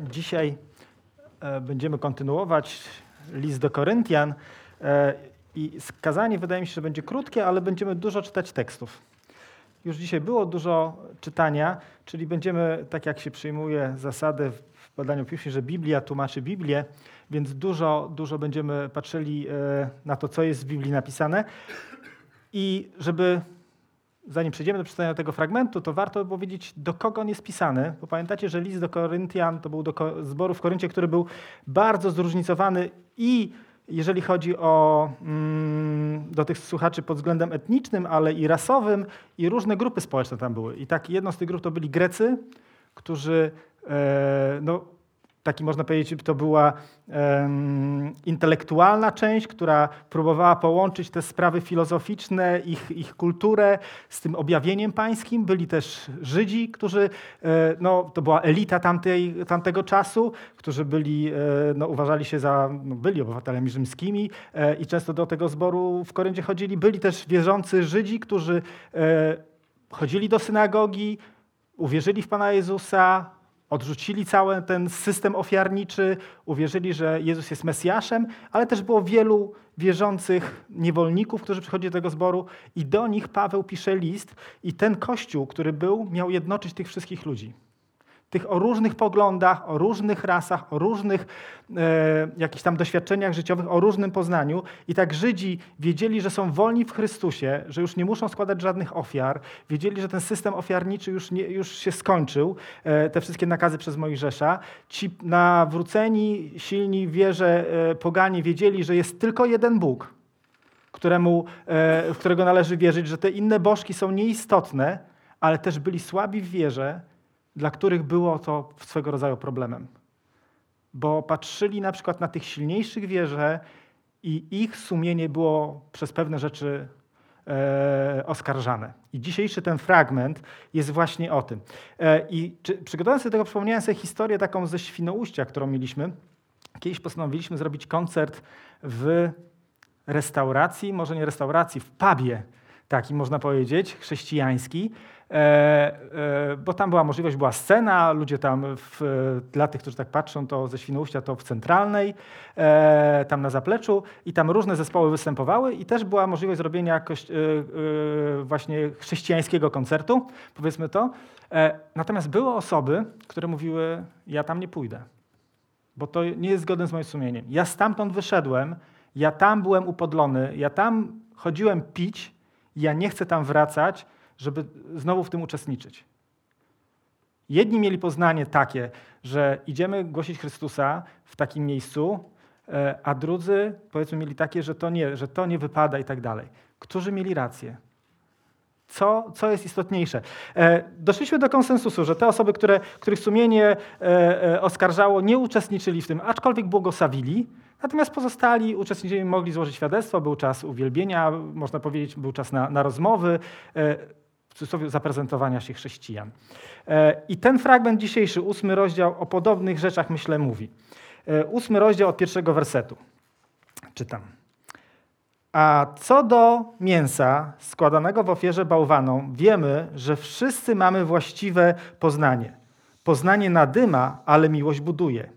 Dzisiaj e, będziemy kontynuować list do Koryntian e, i skazanie wydaje mi się, że będzie krótkie, ale będziemy dużo czytać tekstów. Już dzisiaj było dużo czytania, czyli będziemy, tak jak się przyjmuje zasady w badaniu piśmie, że Biblia tłumaczy Biblię, więc dużo, dużo będziemy patrzyli e, na to, co jest w Biblii napisane. I żeby zanim przejdziemy do przedstawienia tego fragmentu, to warto by powiedzieć, do kogo on jest pisany. Bo pamiętacie, że list do Koryntian to był do zboru w Koryncie, który był bardzo zróżnicowany i jeżeli chodzi o mm, do tych słuchaczy pod względem etnicznym, ale i rasowym, i różne grupy społeczne tam były. I tak jedną z tych grup to byli Grecy, którzy e, no, taki można powiedzieć, to była um, intelektualna część, która próbowała połączyć te sprawy filozoficzne, ich, ich kulturę z tym objawieniem pańskim. Byli też Żydzi, którzy, e, no, to była elita tamtej, tamtego czasu, którzy byli, e, no, uważali się za, no, byli obywatelami rzymskimi e, i często do tego zboru w Koryncie chodzili. Byli też wierzący Żydzi, którzy chodzili do synagogi, uwierzyli w Pana Jezusa, Odrzucili cały ten system ofiarniczy, uwierzyli, że Jezus jest Mesjaszem, ale też było wielu wierzących niewolników, którzy przychodzili do tego zboru i do nich Paweł pisze list i ten kościół, który był, miał jednoczyć tych wszystkich ludzi tych o różnych poglądach, o różnych rasach, o różnych e, jakichś tam doświadczeniach życiowych, o różnym poznaniu. I tak Żydzi wiedzieli, że są wolni w Chrystusie, że już nie muszą składać żadnych ofiar. Wiedzieli, że ten system ofiarniczy już, nie, już się skończył, e, te wszystkie nakazy przez Mojżesza. Ci nawróceni, silni wierze e, poganie wiedzieli, że jest tylko jeden Bóg, któremu, e, w którego należy wierzyć, że te inne bożki są nieistotne, ale też byli słabi w wierze, dla których było to swego rodzaju problemem. Bo patrzyli na przykład na tych silniejszych wierze i ich sumienie było przez pewne rzeczy e, oskarżane. I dzisiejszy ten fragment jest właśnie o tym. E, I czy, przygotowując sobie tego, przypomniałem sobie historię taką ze Świnoujścia, którą mieliśmy. Kiedyś postanowiliśmy zrobić koncert w restauracji, może nie restauracji, w pubie, taki można powiedzieć, chrześcijański. E, e, bo tam była możliwość, była scena, ludzie tam, w, dla tych, którzy tak patrzą, to ze Świnoujścia to w centralnej, e, tam na zapleczu i tam różne zespoły występowały i też była możliwość zrobienia właśnie chrześcijańskiego koncertu, powiedzmy to. Natomiast były osoby, które mówiły, ja tam nie pójdę, bo to nie jest zgodne z moim sumieniem. Ja stamtąd wyszedłem, ja tam byłem upodlony, ja tam chodziłem pić, ja nie chcę tam wracać, żeby znowu w tym uczestniczyć. Jedni mieli poznanie takie, że idziemy głosić Chrystusa w takim miejscu, e, a drudzy powiedzmy mieli takie, że to nie, że to nie wypada i tak dalej. Którzy mieli rację? Co, co jest istotniejsze? E, doszliśmy do konsensusu, że te osoby, które, których sumienie e, oskarżało, nie uczestniczyli w tym, aczkolwiek błogosławili, Natomiast pozostali uczestnicy mogli złożyć świadectwo, był czas uwielbienia, można powiedzieć, był czas na, na rozmowy cudzysłowie zaprezentowania się chrześcijan. E, I ten fragment dzisiejszy, ósmy rozdział, o podobnych rzeczach, myślę, mówi. E, ósmy rozdział od pierwszego wersetu. Czytam. A co do mięsa składanego w ofierze bałwaną, wiemy, że wszyscy mamy właściwe poznanie. Poznanie nadyma, ale miłość buduje.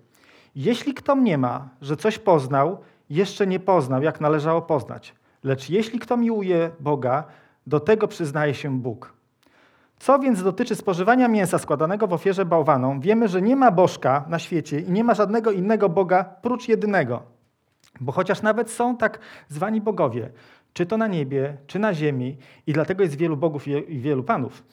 Jeśli kto nie ma, że coś poznał, jeszcze nie poznał, jak należało poznać. Lecz jeśli kto miłuje Boga, do tego przyznaje się Bóg. Co więc dotyczy spożywania mięsa składanego w ofierze bałwaną, wiemy, że nie ma bożka na świecie i nie ma żadnego innego Boga prócz jedynego. Bo chociaż nawet są tak zwani bogowie, czy to na niebie, czy na ziemi, i dlatego jest wielu bogów i wielu panów.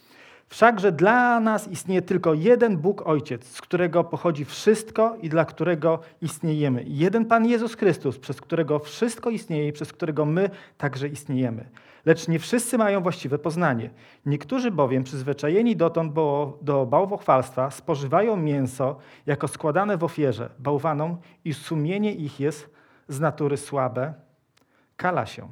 Wszakże dla nas istnieje tylko jeden Bóg Ojciec, z którego pochodzi wszystko i dla którego istniejemy. Jeden Pan Jezus Chrystus, przez którego wszystko istnieje i przez którego my także istniejemy. Lecz nie wszyscy mają właściwe poznanie. Niektórzy bowiem, przyzwyczajeni dotąd do bałwochwalstwa, spożywają mięso jako składane w ofierze bałwaną i sumienie ich jest z natury słabe, kala się.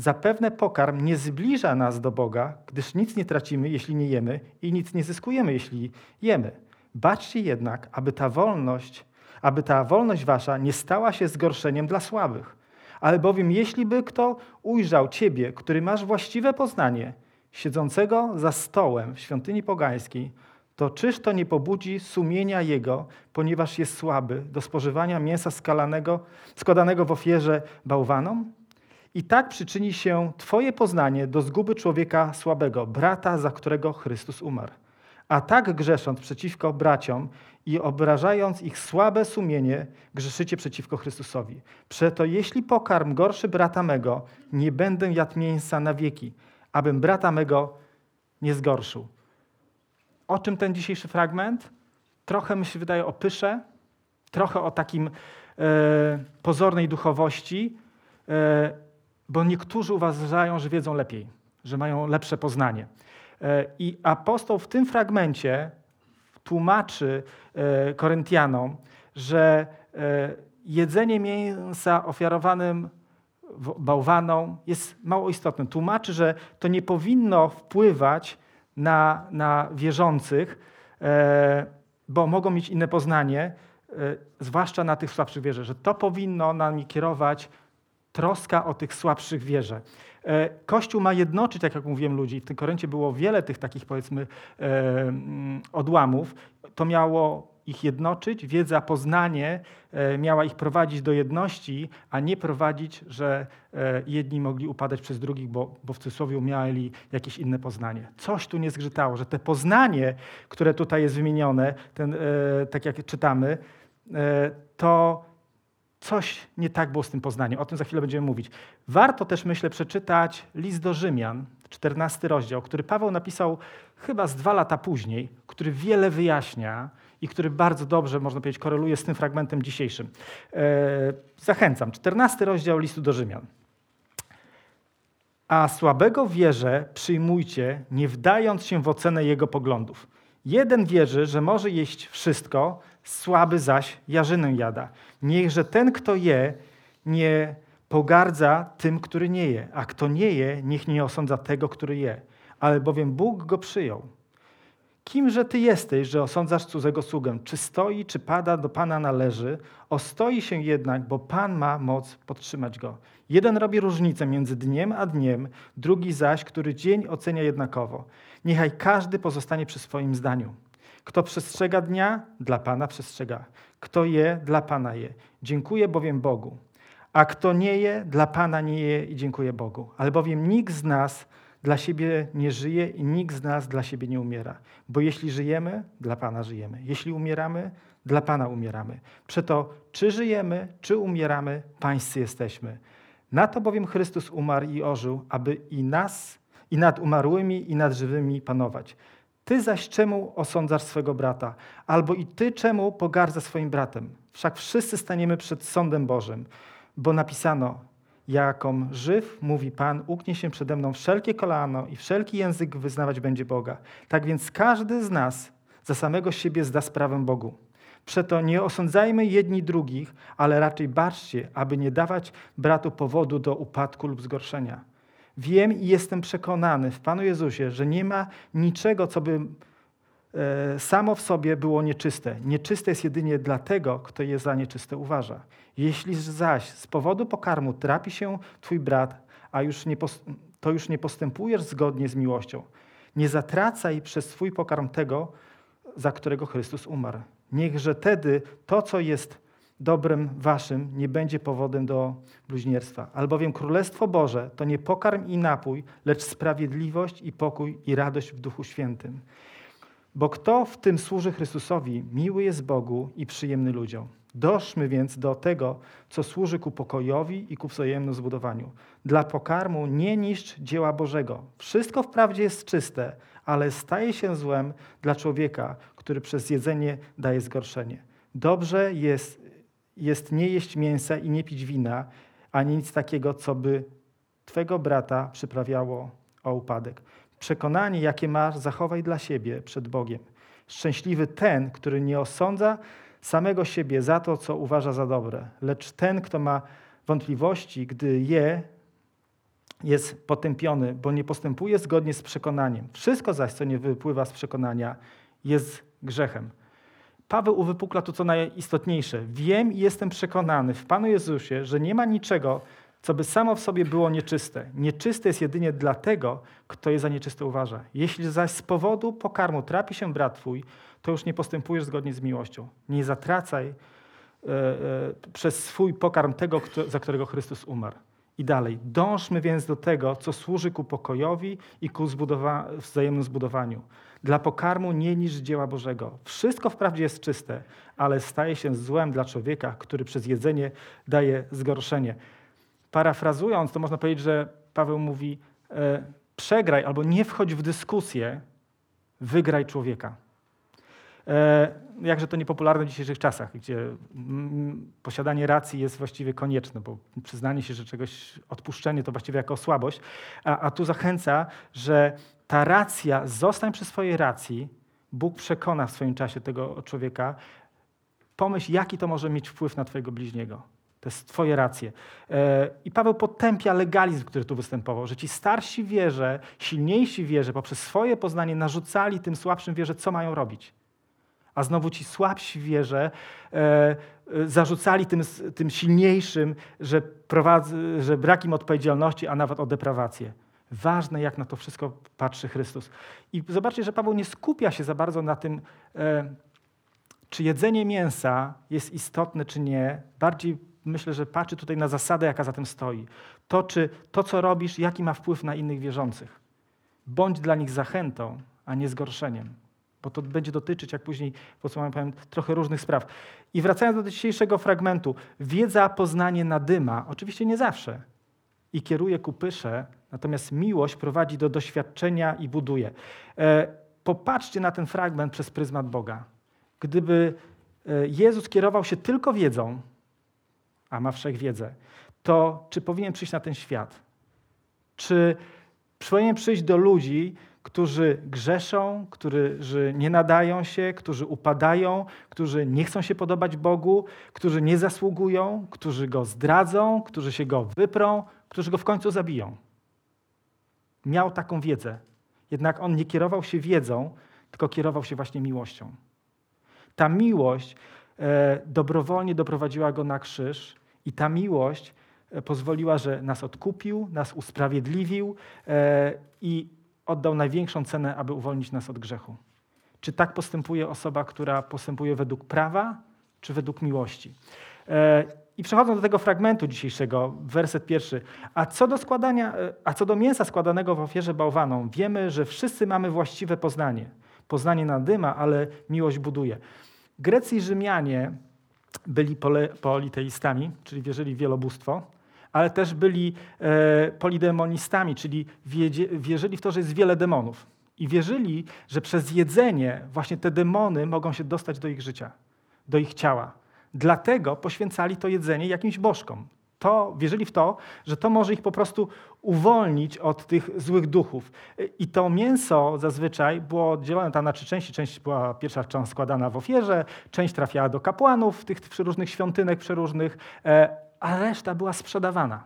Zapewne pokarm nie zbliża nas do Boga, gdyż nic nie tracimy, jeśli nie jemy, i nic nie zyskujemy, jeśli jemy. Baczcie jednak, aby ta wolność, aby ta wolność wasza nie stała się zgorszeniem dla słabych. Albowiem jeśli by kto ujrzał Ciebie, który masz właściwe poznanie, siedzącego za stołem w świątyni pogańskiej, to czyż to nie pobudzi sumienia jego, ponieważ jest słaby, do spożywania mięsa skalanego, składanego w ofierze bałwanom? I tak przyczyni się Twoje poznanie do zguby człowieka słabego, brata, za którego Chrystus umarł. A tak grzesząc przeciwko braciom i obrażając ich słabe sumienie, grzeszycie przeciwko Chrystusowi. Przeto jeśli pokarm gorszy brata mego, nie będę jadł mięsa na wieki, abym brata mego nie zgorszył. O czym ten dzisiejszy fragment? Trochę mi się wydaje o pysze, trochę o takim e, pozornej duchowości, e, bo niektórzy uważają, że wiedzą lepiej, że mają lepsze poznanie. E, I apostoł w tym fragmencie tłumaczy e, Koryntianom, że e, jedzenie mięsa ofiarowanym bałwaną jest mało istotne. Tłumaczy, że to nie powinno wpływać na, na wierzących, bo mogą mieć inne poznanie, zwłaszcza na tych słabszych wierze, że to powinno nami kierować troska o tych słabszych wierze. E, Kościół ma jednoczyć, tak jak mówiłem, ludzi. W tym Koryncie było wiele tych takich, powiedzmy, e, mm, odłamów. To miało ich jednoczyć, wiedza, poznanie e, miała ich prowadzić do jedności, a nie prowadzić, że jedni mogli upadać przez drugich, bo, bo w cudzysłowie mieli jakieś inne poznanie. Coś tu nie zgrzytało, że te poznanie, które tutaj jest wymienione, ten, tak jak czytamy, to coś nie tak było z tym poznaniem. O tym za chwilę będziemy mówić. Warto też, myślę, przeczytać list do Rzymian, 14 rozdział, który Paweł napisał chyba z dwa lata później, który wiele wyjaśnia i który bardzo dobrze, można powiedzieć, koreluje z tym fragmentem dzisiejszym. E, zachęcam. 14 rozdział listu do Rzymian. A słabego wierze przyjmujcie, nie wdając się w ocenę jego poglądów. Jeden wierzy, że może jeść wszystko, słaby zaś jarzynę jada. Niechże ten, kto je, nie pogardza tym, który nie je, a kto nie je, niech nie osądza tego, który je, albowiem Bóg go przyjął. Kimże ty jesteś, że osądzasz cudzego sługę? Czy stoi, czy pada, do Pana należy? Ostoi się jednak, bo Pan ma moc podtrzymać go. Jeden robi różnicę między dniem a dniem, drugi zaś, który dzień ocenia jednakowo. Niechaj każdy pozostanie przy swoim zdaniu. Kto przestrzega dnia, dla Pana przestrzega. Kto je, dla Pana je. Dziękuję bowiem Bogu. A kto nie je, dla Pana nie je i dziękuję Bogu. Albowiem nikt z nas dla siebie nie żyje i nikt z nas dla siebie nie umiera. Bo jeśli żyjemy, dla Pana żyjemy. Jeśli umieramy, dla Pana umieramy. Przeto, czy żyjemy, czy umieramy, pańscy jesteśmy. Na to bowiem Chrystus umarł i ożył, aby i nas, i nad umarłymi, i nad żywymi panować. Ty zaś czemu osądzasz swego brata? Albo i ty czemu pogardzasz swoim bratem? Wszak wszyscy staniemy przed sądem Bożym, bo napisano, jakom żyw, mówi Pan, uknie się przede mną wszelkie kolano i wszelki język wyznawać będzie Boga. Tak więc każdy z nas za samego siebie zda sprawę Bogu. Przeto nie osądzajmy jedni drugich, ale raczej baczcie, aby nie dawać bratu powodu do upadku lub zgorszenia. Wiem i jestem przekonany w Panu Jezusie, że nie ma niczego, co by e, samo w sobie było nieczyste. Nieczyste jest jedynie dlatego, kto je za nieczyste uważa. Jeśli zaś z powodu pokarmu trapi się twój brat, a już nie to już nie postępujesz zgodnie z miłością, nie zatracaj przez swój pokarm tego, za którego Chrystus umarł. Niechże tedy to, co jest dobrem waszym nie będzie powodem do bluźnierstwa. Albowiem Królestwo Boże to nie pokarm i napój, lecz sprawiedliwość i pokój i radość w Duchu Świętym. Bo kto w tym służy Chrystusowi, miły jest Bogu i przyjemny ludziom. Doszmy więc do tego, co służy ku pokojowi i ku wzajemnemu zbudowaniu. Dla pokarmu nie niszcz dzieła Bożego. Wszystko wprawdzie jest czyste, ale staje się złem dla człowieka, który przez jedzenie daje zgorszenie. Dobrze jest jest nie jeść mięsa i nie pić wina, ani nic takiego, co by Twego brata przyprawiało o upadek. Przekonanie, jakie masz, zachowaj dla siebie przed Bogiem. Szczęśliwy ten, który nie osądza samego siebie za to, co uważa za dobre, lecz ten, kto ma wątpliwości, gdy je, jest potępiony, bo nie postępuje zgodnie z przekonaniem. Wszystko zaś, co nie wypływa z przekonania, jest grzechem. Paweł uwypukla to, co najistotniejsze. Wiem i jestem przekonany w Panu Jezusie, że nie ma niczego, co by samo w sobie było nieczyste. Nieczyste jest jedynie dla tego, kto je za nieczyste uważa. Jeśli zaś z powodu pokarmu trapi się brat twój, to już nie postępujesz zgodnie z miłością. Nie zatracaj e, e, przez swój pokarm tego, kto, za którego Chrystus umarł. I dalej. Dążmy więc do tego, co służy ku pokojowi i ku zbudowa wzajemnemu zbudowaniu. Dla pokarmu nie niż dzieła Bożego. Wszystko wprawdzie jest czyste, ale staje się złem dla człowieka, który przez jedzenie daje zgorszenie. Parafrazując, to można powiedzieć, że Paweł mówi: e, przegraj albo nie wchodź w dyskusję, wygraj człowieka. E, jakże to niepopularne w dzisiejszych czasach, gdzie mm, posiadanie racji jest właściwie konieczne, bo przyznanie się, że czegoś, odpuszczenie to właściwie jako słabość, a, a tu zachęca, że ta racja, zostań przy swojej racji, Bóg przekona w swoim czasie tego człowieka, pomyśl, jaki to może mieć wpływ na twojego bliźniego. To jest twoje racje. E, I Paweł potępia legalizm, który tu występował, że ci starsi wierze, silniejsi wierze poprzez swoje poznanie narzucali tym słabszym wierze, co mają robić. A znowu ci słabsi wierze e, e, zarzucali tym, tym silniejszym, że, prowadzy, że brak im odpowiedzialności, a nawet o deprawację. Ważne, jak na to wszystko patrzy Chrystus. I zobaczcie, że Paweł nie skupia się za bardzo na tym, e, czy jedzenie mięsa jest istotne, czy nie. Bardziej myślę, że patrzy tutaj na zasadę, jaka za tym stoi. To, czy to, co robisz, jaki ma wpływ na innych wierzących. Bądź dla nich zachętą, a nie zgorszeniem. Bo to będzie dotyczyć, jak później podsumowałem, trochę różnych spraw. I wracając do dzisiejszego fragmentu. Wiedza, poznanie nadyma. Oczywiście nie zawsze. I kieruje ku pysze, natomiast miłość prowadzi do doświadczenia i buduje. E, popatrzcie na ten fragment przez pryzmat Boga. Gdyby e, Jezus kierował się tylko wiedzą, a ma wszechwiedzę, to czy powinien przyjść na ten świat? Czy powinien przyjść do ludzi, którzy grzeszą, którzy nie nadają się, którzy upadają, którzy nie chcą się podobać Bogu, którzy nie zasługują, którzy go zdradzą, którzy się go wyprą, którzy go w końcu zabiją. Miał taką wiedzę. Jednak on nie kierował się wiedzą, tylko kierował się właśnie miłością. Ta miłość e, dobrowolnie doprowadziła go na krzyż i ta miłość e, pozwoliła, że nas odkupił, nas usprawiedliwił e, i oddał największą cenę, aby uwolnić nas od grzechu. Czy tak postępuje osoba, która postępuje według prawa, czy według miłości? E, I przechodząc do tego fragmentu dzisiejszego, werset pierwszy. A co do, składania, a co do mięsa składanego w ofierze bałwaną, wiemy, że wszyscy mamy właściwe poznanie. Poznanie nadyma, ale miłość buduje. Grecy i Rzymianie byli politeistami, czyli wierzyli w wielobóstwo, ale też byli e, polidemonistami, czyli wierzyli w to, że jest wiele demonów. I wierzyli, że przez jedzenie właśnie te demony mogą się dostać do ich życia, do ich ciała. Dlatego poświęcali to jedzenie jakimś bożkom. To, wierzyli w to, że to może ich po prostu uwolnić od tych złych duchów. I to mięso zazwyczaj było dzielone tam na trzy części. Część była pierwsza część składana w ofierze, część trafiała do kapłanów tych przeróżnych świątynek przeróżnych, e, a reszta była sprzedawana.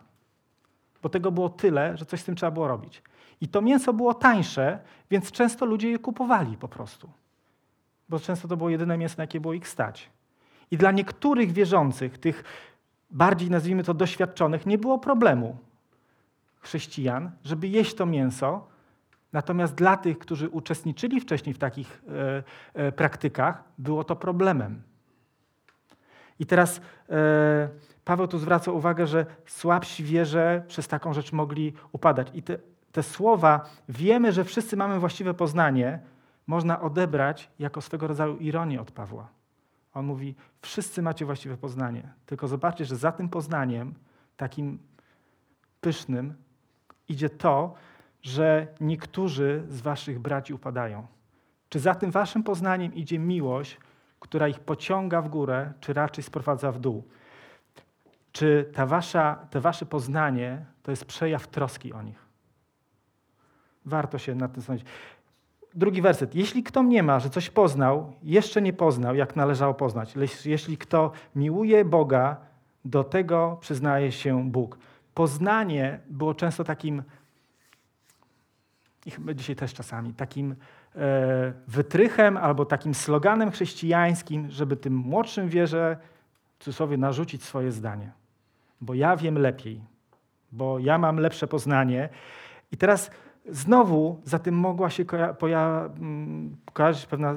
Bo tego było tyle, że coś z tym trzeba było robić. I to mięso było tańsze, więc często ludzie je kupowali po prostu. Bo często to było jedyne mięso, na jakie było ich stać. I dla niektórych wierzących, tych bardziej nazwijmy to doświadczonych, nie było problemu chrześcijan, żeby jeść to mięso. Natomiast dla tych, którzy uczestniczyli wcześniej w takich e, e, praktykach, było to problemem. I teraz e, Paweł tu zwraca uwagę, że słabsi wierze przez taką rzecz mogli upadać. I te, te słowa, wiemy, że wszyscy mamy właściwe poznanie, można odebrać jako swego rodzaju ironię od Pawła. On mówi, wszyscy macie właściwe poznanie, tylko zobaczcie, że za tym poznaniem, takim pysznym, idzie to, że niektórzy z waszych braci upadają. Czy za tym waszym poznaniem idzie miłość, która ich pociąga w górę, czy raczej sprowadza w dół? Czy ta wasza, te wasze poznanie to jest przejaw troski o nich? Warto się nad tym zastanowić. Drugi werset. Jeśli kto nie ma, że coś poznał, jeszcze nie poznał, jak należało poznać. Jeśli kto miłuje Boga, do tego przyznaje się Bóg. Poznanie było często takim, i chyba dzisiaj też czasami, takim e, wytrychem albo takim sloganem chrześcijańskim, żeby tym młodszym wierze w cudzysłowie narzucić swoje zdanie. Bo ja wiem lepiej. bo ja mam lepsze poznanie. I teraz znowu za tym mogła się mm, pewna,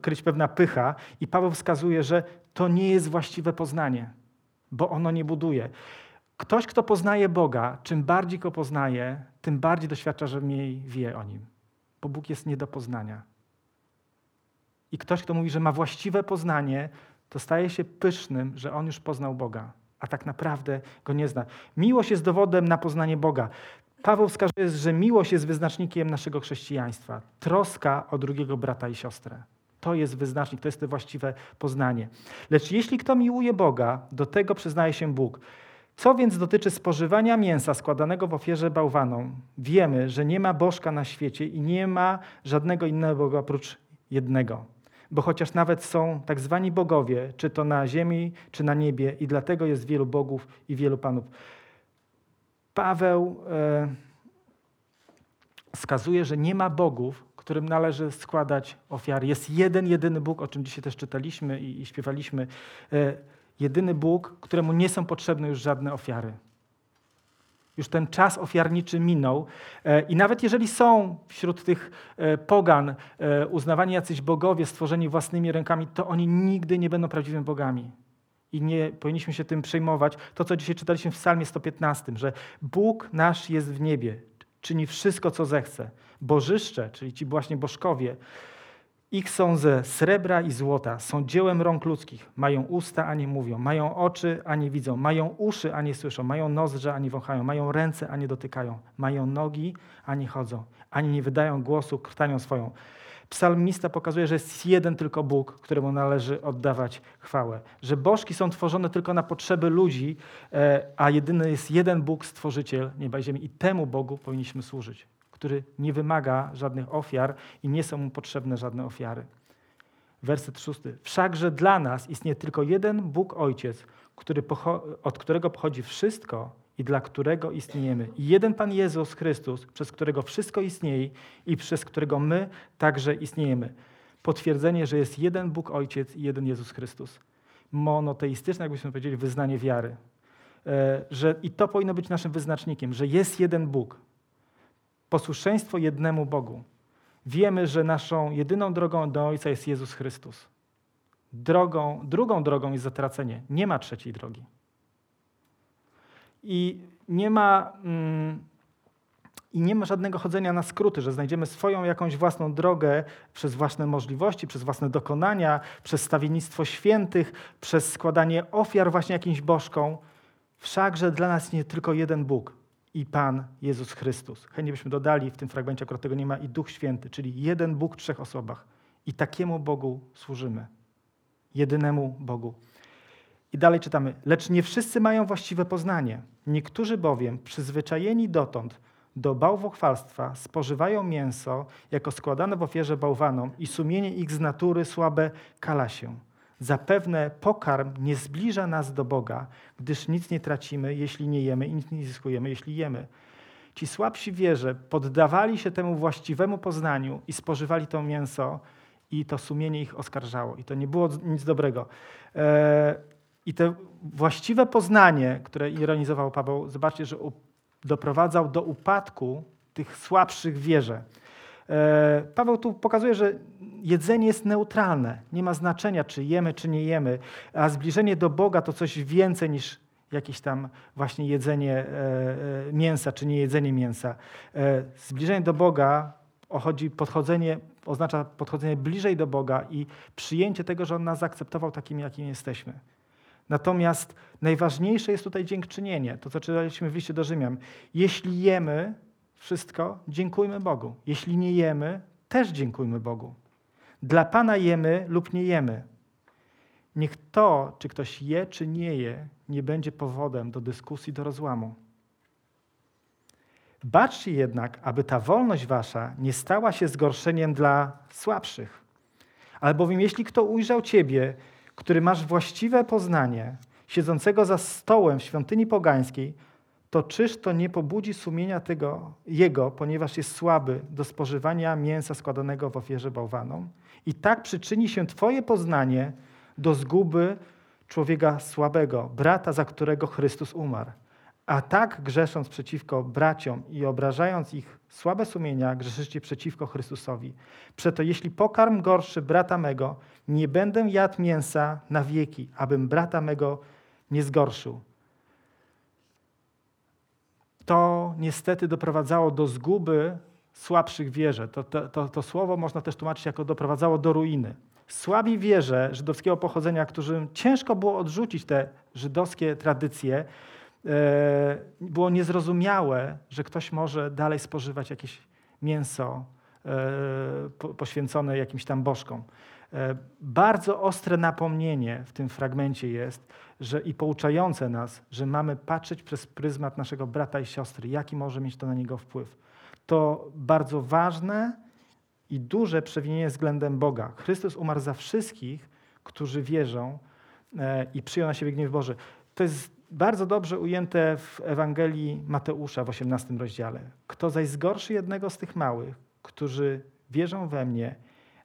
kryć pewna pycha, i Paweł wskazuje, że to nie jest właściwe poznanie, bo ono nie buduje. Ktoś, kto poznaje Boga, czym bardziej go poznaje, tym bardziej doświadcza, że mniej wie o nim, bo Bóg jest nie do poznania. I ktoś, kto mówi, że ma właściwe poznanie, to staje się pysznym, że on już poznał Boga, a tak naprawdę go nie zna. Miłość jest dowodem na poznanie Boga. Paweł wskazuje, że miłość jest wyznacznikiem naszego chrześcijaństwa. Troska o drugiego brata i siostrę. To jest wyznacznik, to jest to właściwe poznanie. Lecz jeśli kto miłuje Boga, do tego przyznaje się Bóg. Co więc dotyczy spożywania mięsa składanego w ofierze bałwanom, wiemy, że nie ma bożka na świecie i nie ma żadnego innego Boga oprócz jednego. Bo chociaż nawet są tak zwani bogowie, czy to na ziemi, czy na niebie, i dlatego jest wielu bogów i wielu panów. Paweł e, wskazuje, że nie ma bogów, którym należy składać ofiary. Jest jeden, jedyny Bóg, o czym dzisiaj też czytaliśmy i, i śpiewaliśmy. E, jedyny Bóg, któremu nie są potrzebne już żadne ofiary. Już ten czas ofiarniczy minął. E, I nawet jeżeli są wśród tych pogan uznawani jacyś bogowie stworzeni własnymi rękami, to oni nigdy nie będą prawdziwymi bogami. I nie powinniśmy się tym przejmować. To, co dzisiaj czytaliśmy w Psalmie 115, że Bóg nasz jest w niebie, czyni wszystko, co zechce. Bożyszcze, czyli ci właśnie bożkowie, ich są ze srebra i złota, są dziełem rąk ludzkich. Mają usta, a nie mówią, mają oczy, a nie widzą, mają uszy, a nie słyszą, mają nozdrze, a nie wąchają, mają ręce, a nie dotykają, mają nogi, a nie chodzą, ani nie wydają głosu krtanią swoją. Psalmista pokazuje, że jest jeden tylko Bóg, któremu należy oddawać chwałę. Że bożki są tworzone tylko na potrzeby ludzi, e, a jedyny jest jeden Bóg, stworzyciel nieba i ziemi. I temu Bogu powinniśmy służyć który nie wymaga żadnych ofiar i nie są mu potrzebne żadne ofiary. Werset szósty. Wszakże dla nas istnieje tylko jeden Bóg Ojciec, który od którego pochodzi wszystko i dla którego istniejemy. I jeden Pan Jezus Chrystus, przez którego wszystko istnieje i przez którego my także istniejemy. Potwierdzenie, że jest jeden Bóg Ojciec i jeden Jezus Chrystus. Monoteistyczne, jakbyśmy powiedzieli, wyznanie wiary. E, że, I to powinno być naszym wyznacznikiem, że jest jeden Bóg posłuszeństwo jednemu Bogu. Wiemy, że naszą jedyną drogą do Ojca jest Jezus Chrystus. Drogą, drugą drogą jest zatracenie. Nie ma trzeciej drogi. I nie ma, mm, I nie ma żadnego chodzenia na skróty, że znajdziemy swoją jakąś własną drogę przez własne możliwości, przez własne dokonania, przez stawiennictwo świętych, przez składanie ofiar właśnie jakimś bożkom. Wszakże dla nas nie tylko jeden Bóg i Pan Jezus Chrystus. Chętnie byśmy dodali w tym fragmencie, akurat tego nie ma, i Duch Święty, czyli jeden Bóg w trzech osobach. I takiemu Bogu służymy. Jedynemu Bogu. I dalej czytamy. Lecz nie wszyscy mają właściwe poznanie. Niektórzy bowiem, przyzwyczajeni dotąd do bałwochwalstwa, spożywają mięso jako składane w ofierze bałwanom i sumienie ich z natury słabe kala się. Zapewne pokarm nie zbliża nas do Boga, gdyż nic nie tracimy, jeśli nie jemy i nic nie zyskujemy, jeśli jemy. Ci słabsi wierze poddawali się temu właściwemu poznaniu i spożywali to mięso i to sumienie ich oskarżało. I to nie było nic dobrego. E, I to właściwe poznanie, które ironizował Paweł, zobaczcie, że doprowadzał do upadku tych słabszych wierze. E, Paweł tu pokazuje, że jedzenie jest neutralne. Nie ma znaczenia, czy jemy, czy nie jemy. A zbliżenie do Boga to coś więcej niż jakieś tam właśnie jedzenie e, e, mięsa, czy nie jedzenie mięsa. Zbliżenie do Boga ochodzi podchodzenie, oznacza podchodzenie bliżej do Boga i przyjęcie tego, że On nas zaakceptował takimi, jakimi jesteśmy. Natomiast najważniejsze jest tutaj dziękczynienie, to co czytaliśmy w liście do Rzymian. Jeśli jemy, wszystko, dziękujmy Bogu. Jeśli nie jemy, też dziękujmy Bogu. Dla Pana jemy lub nie jemy. Niech to, czy ktoś je, czy nie je, nie będzie powodem do dyskusji, do rozłamu. Baczcie jednak, aby ta wolność wasza nie stała się zgorszeniem dla słabszych. Albowiem jeśli kto ujrzał ciebie, który masz właściwe poznanie, siedzącego za stołem w świątyni pogańskiej, to czyż to nie pobudzi sumienia tego jego, ponieważ jest słaby do spożywania mięsa składanego w ofierze bałwanom? I tak przyczyni się Twoje poznanie do zguby człowieka słabego, brata, za którego Chrystus umarł. A tak grzesząc przeciwko braciom i obrażając ich słabe sumienia, grzeszycie przeciwko Chrystusowi. Przeto jeśli pokarm gorszy brata mego, nie będę jadł mięsa na wieki, abym brata mego nie zgorszył. To niestety doprowadzało do zguby słabszych wierze. To, to, to, to słowo można też tłumaczyć jako doprowadzało do ruiny. Słabi wierze żydowskiego pochodzenia, którym ciężko było odrzucić te żydowskie tradycje, było niezrozumiałe, że ktoś może dalej spożywać jakieś mięso e, poświęcone jakimś tam bożkom. E, bardzo ostre napomnienie w tym fragmencie jest, że i pouczające nas, że mamy patrzeć przez pryzmat naszego brata i siostry, jaki może mieć to na niego wpływ. To bardzo ważne i duże przewinienie względem Boga. Chrystus umarł za wszystkich, którzy wierzą i przyjął na siebie gniew Boży. To jest bardzo dobrze ujęte w Ewangelii Mateusza w 18 rozdziale. Kto zaś zgorszy jednego z tych małych, którzy wierzą we mnie,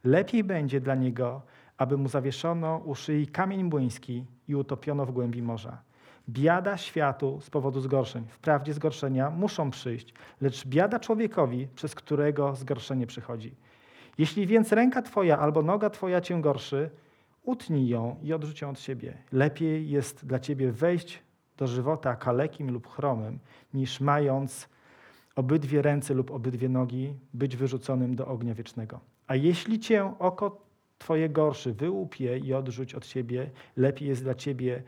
lepiej będzie dla niego, aby mu zawieszono u szyi kamień młyński i utopiono w głębi morza. Biada światu z powodu zgorszeń. Wprawdzie zgorszenia muszą przyjść, lecz biada człowiekowi, przez którego zgorszenie przychodzi. Jeśli więc ręka twoja albo noga twoja cię gorszy, utnij ją i odrzuć ją od siebie. Lepiej jest dla ciebie wejść do żywota kalekim lub chromym, niż mając obydwie ręce lub obydwie nogi, być wyrzuconym do ognia wiecznego. A jeśli cię oko twoje gorszy wyłupie i odrzuć od siebie, lepiej jest dla ciebie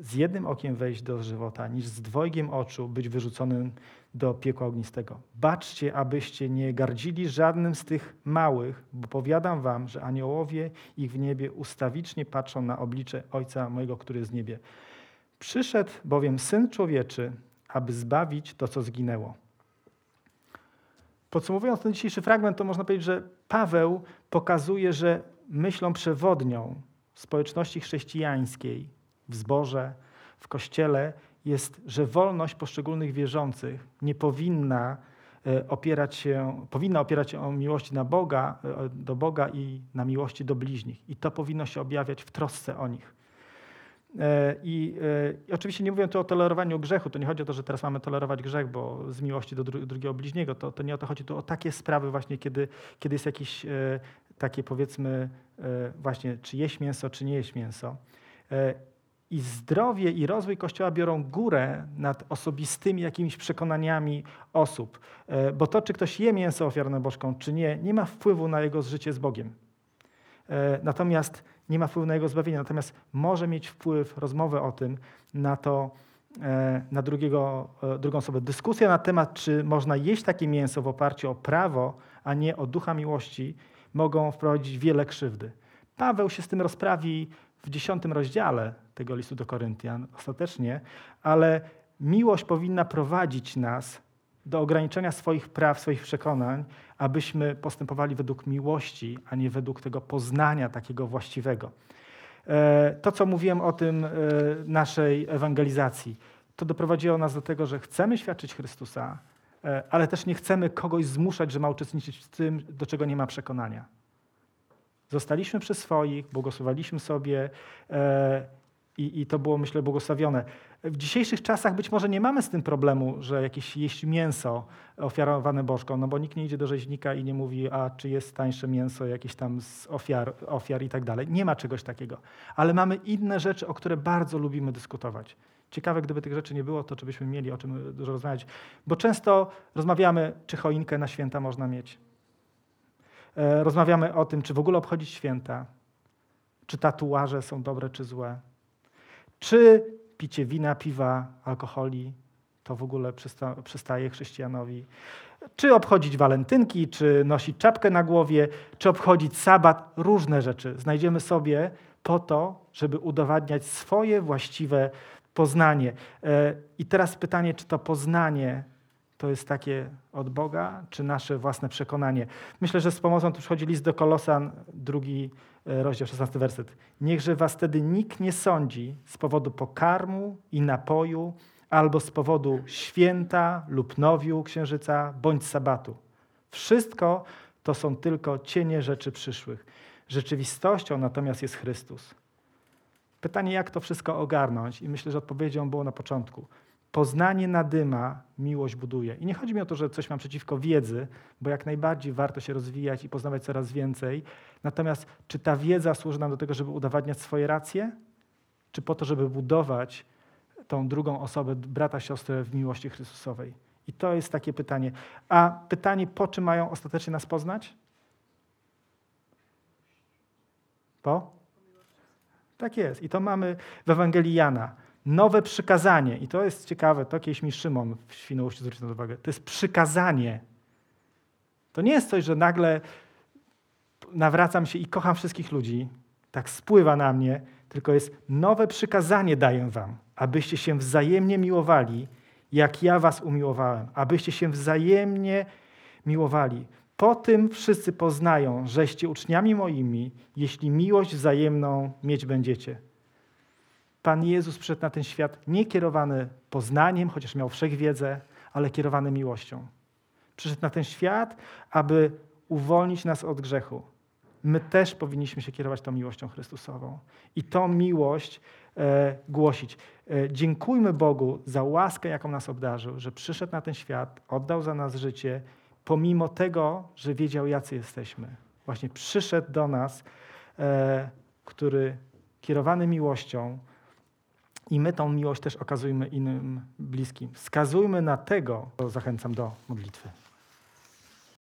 z jednym okiem wejść do żywota, niż z dwojgiem oczu być wyrzuconym do piekła ognistego. Baczcie, abyście nie gardzili żadnym z tych małych, bo powiadam wam, że aniołowie ich w niebie ustawicznie patrzą na oblicze Ojca mojego, który jest w niebie. Przyszedł bowiem Syn Człowieczy, aby zbawić to, co zginęło. Podsumowując ten dzisiejszy fragment, to można powiedzieć, że Paweł pokazuje, że myślą przewodnią społeczności chrześcijańskiej w zborze, w kościele jest, że wolność poszczególnych wierzących nie powinna e, opierać się, powinna opierać się o miłości na Boga, e, do Boga i na miłości do bliźnich. I to powinno się objawiać w trosce o nich. E, I, I, oczywiście nie mówię tu o tolerowaniu grzechu, to nie chodzi o to, że teraz mamy tolerować grzech, bo z miłości do dru drugiego bliźniego, to, to nie o to chodzi, tu o takie sprawy właśnie, kiedy, kiedy jest jakieś takie powiedzmy właśnie, czy jeść mięso, czy nie jeść mięso. I zdrowie i rozwój Kościoła biorą górę nad osobistymi jakimiś przekonaniami osób. Bo to, czy ktoś je mięso ofiarne bożką, czy nie, nie ma wpływu na jego życie z Bogiem. Natomiast nie ma wpływu na jego zbawienie, natomiast może mieć wpływ rozmowę o tym na to, e, na drugiego, e, drugą osobę. Dyskusja na temat, czy można jeść takie mięso w oparciu o prawo, a nie o ducha miłości, mogą wprowadzić wiele krzywdy. Paweł się z tym rozprawi w dziesiątym rozdziale tego listu do Koryntian ostatecznie, ale miłość powinna prowadzić nas do ograniczenia swoich praw, swoich przekonań, abyśmy postępowali według miłości, a nie według tego poznania takiego właściwego. E, to, co mówiłem o tym e, naszej ewangelizacji, to doprowadziło nas do tego, że chcemy świadczyć Chrystusa, e, ale też nie chcemy kogoś zmuszać, że ma uczestniczyć w tym, do czego nie ma przekonania. Zostaliśmy przy swoich, błogosławiliśmy sobie i, I, to było, myślę, błogosławione. W dzisiejszych czasach być może nie mamy z tym problemu, że jakieś jeść mięso ofiarowane bożką, no bo nikt nie idzie do rzeźnika i nie mówi, a czy jest tańsze mięso jakieś tam z ofiar, ofiar i tak dalej. Nie ma czegoś takiego. Ale mamy inne rzeczy, o które bardzo lubimy dyskutować. Ciekawe, gdyby tych rzeczy nie było, to czy byśmy mieli o czym dużo rozmawiać. Bo często rozmawiamy, czy choinkę na święta można mieć. E, rozmawiamy o tym, czy w ogóle obchodzić święta. Czy tatuaże są dobre, czy złe czy picie wina, piwa, alkoholi to w ogóle przysta przystaje chrześcijanowi? Czy obchodzić walentynki, czy nosić czapkę na głowie, czy obchodzić sabat? Różne rzeczy znajdziemy sobie po to, żeby udowadniać swoje właściwe poznanie. E, I teraz pytanie, czy to poznanie to jest takie od Boga, czy nasze własne przekonanie? Myślę, że z pomocą tu przychodzi list do Kolosan, drugi E, rozdział 16 werset. Niechże was wtedy nikt nie sądzi z powodu pokarmu i napoju, albo z powodu święta lub nowiu księżyca, bądź sabatu. Wszystko to są tylko cienie rzeczy przyszłych. Rzeczywistością natomiast jest Chrystus. Pytanie, jak to wszystko ogarnąć? I myślę, że odpowiedzią było na początku. Poznanie nadyma, miłość buduje. I nie chodzi mi o to, że coś mam przeciwko wiedzy, bo jak najbardziej warto się rozwijać i poznawać coraz więcej. Natomiast czy ta wiedza służy nam do tego, żeby udowadniać swoje racje, czy po to, żeby budować tą drugą osobę, brata, siostrę w miłości Chrystusowej? I to jest takie pytanie. A pytanie, po czym mają ostatecznie nas poznać? Po? Tak jest. I to mamy w Ewangelii Jana. Nowe przykazanie. I to jest ciekawe, to kiedyś mi Szymon w Świnoujściu zwrócił na uwagę. To jest przykazanie. To nie jest coś, że nagle nawracam się i kocham wszystkich ludzi. Tak spływa na mnie. Tylko jest nowe przykazanie daję wam, abyście się wzajemnie miłowali, jak ja was umiłowałem. Abyście się wzajemnie miłowali. Po tym wszyscy poznają, żeście uczniami moimi, jeśli miłość wzajemną mieć będziecie. Pan Jezus przyszedł na ten świat nie kierowany poznaniem, chociaż miał wszechwiedzę, ale kierowany miłością. Przyszedł na ten świat, aby uwolnić nas od grzechu. My też powinniśmy się kierować tą miłością Chrystusową i tą miłość e, głosić. E, dziękujmy Bogu za łaskę, jaką nas obdarzył, że przyszedł na ten świat, oddał za nas życie pomimo tego, że wiedział, jacy jesteśmy. Właśnie przyszedł do nas, e, który kierowany miłością, i my tą miłość też okazujmy innym bliskim. Wskazujmy na tego, zachęcam do modlitwy.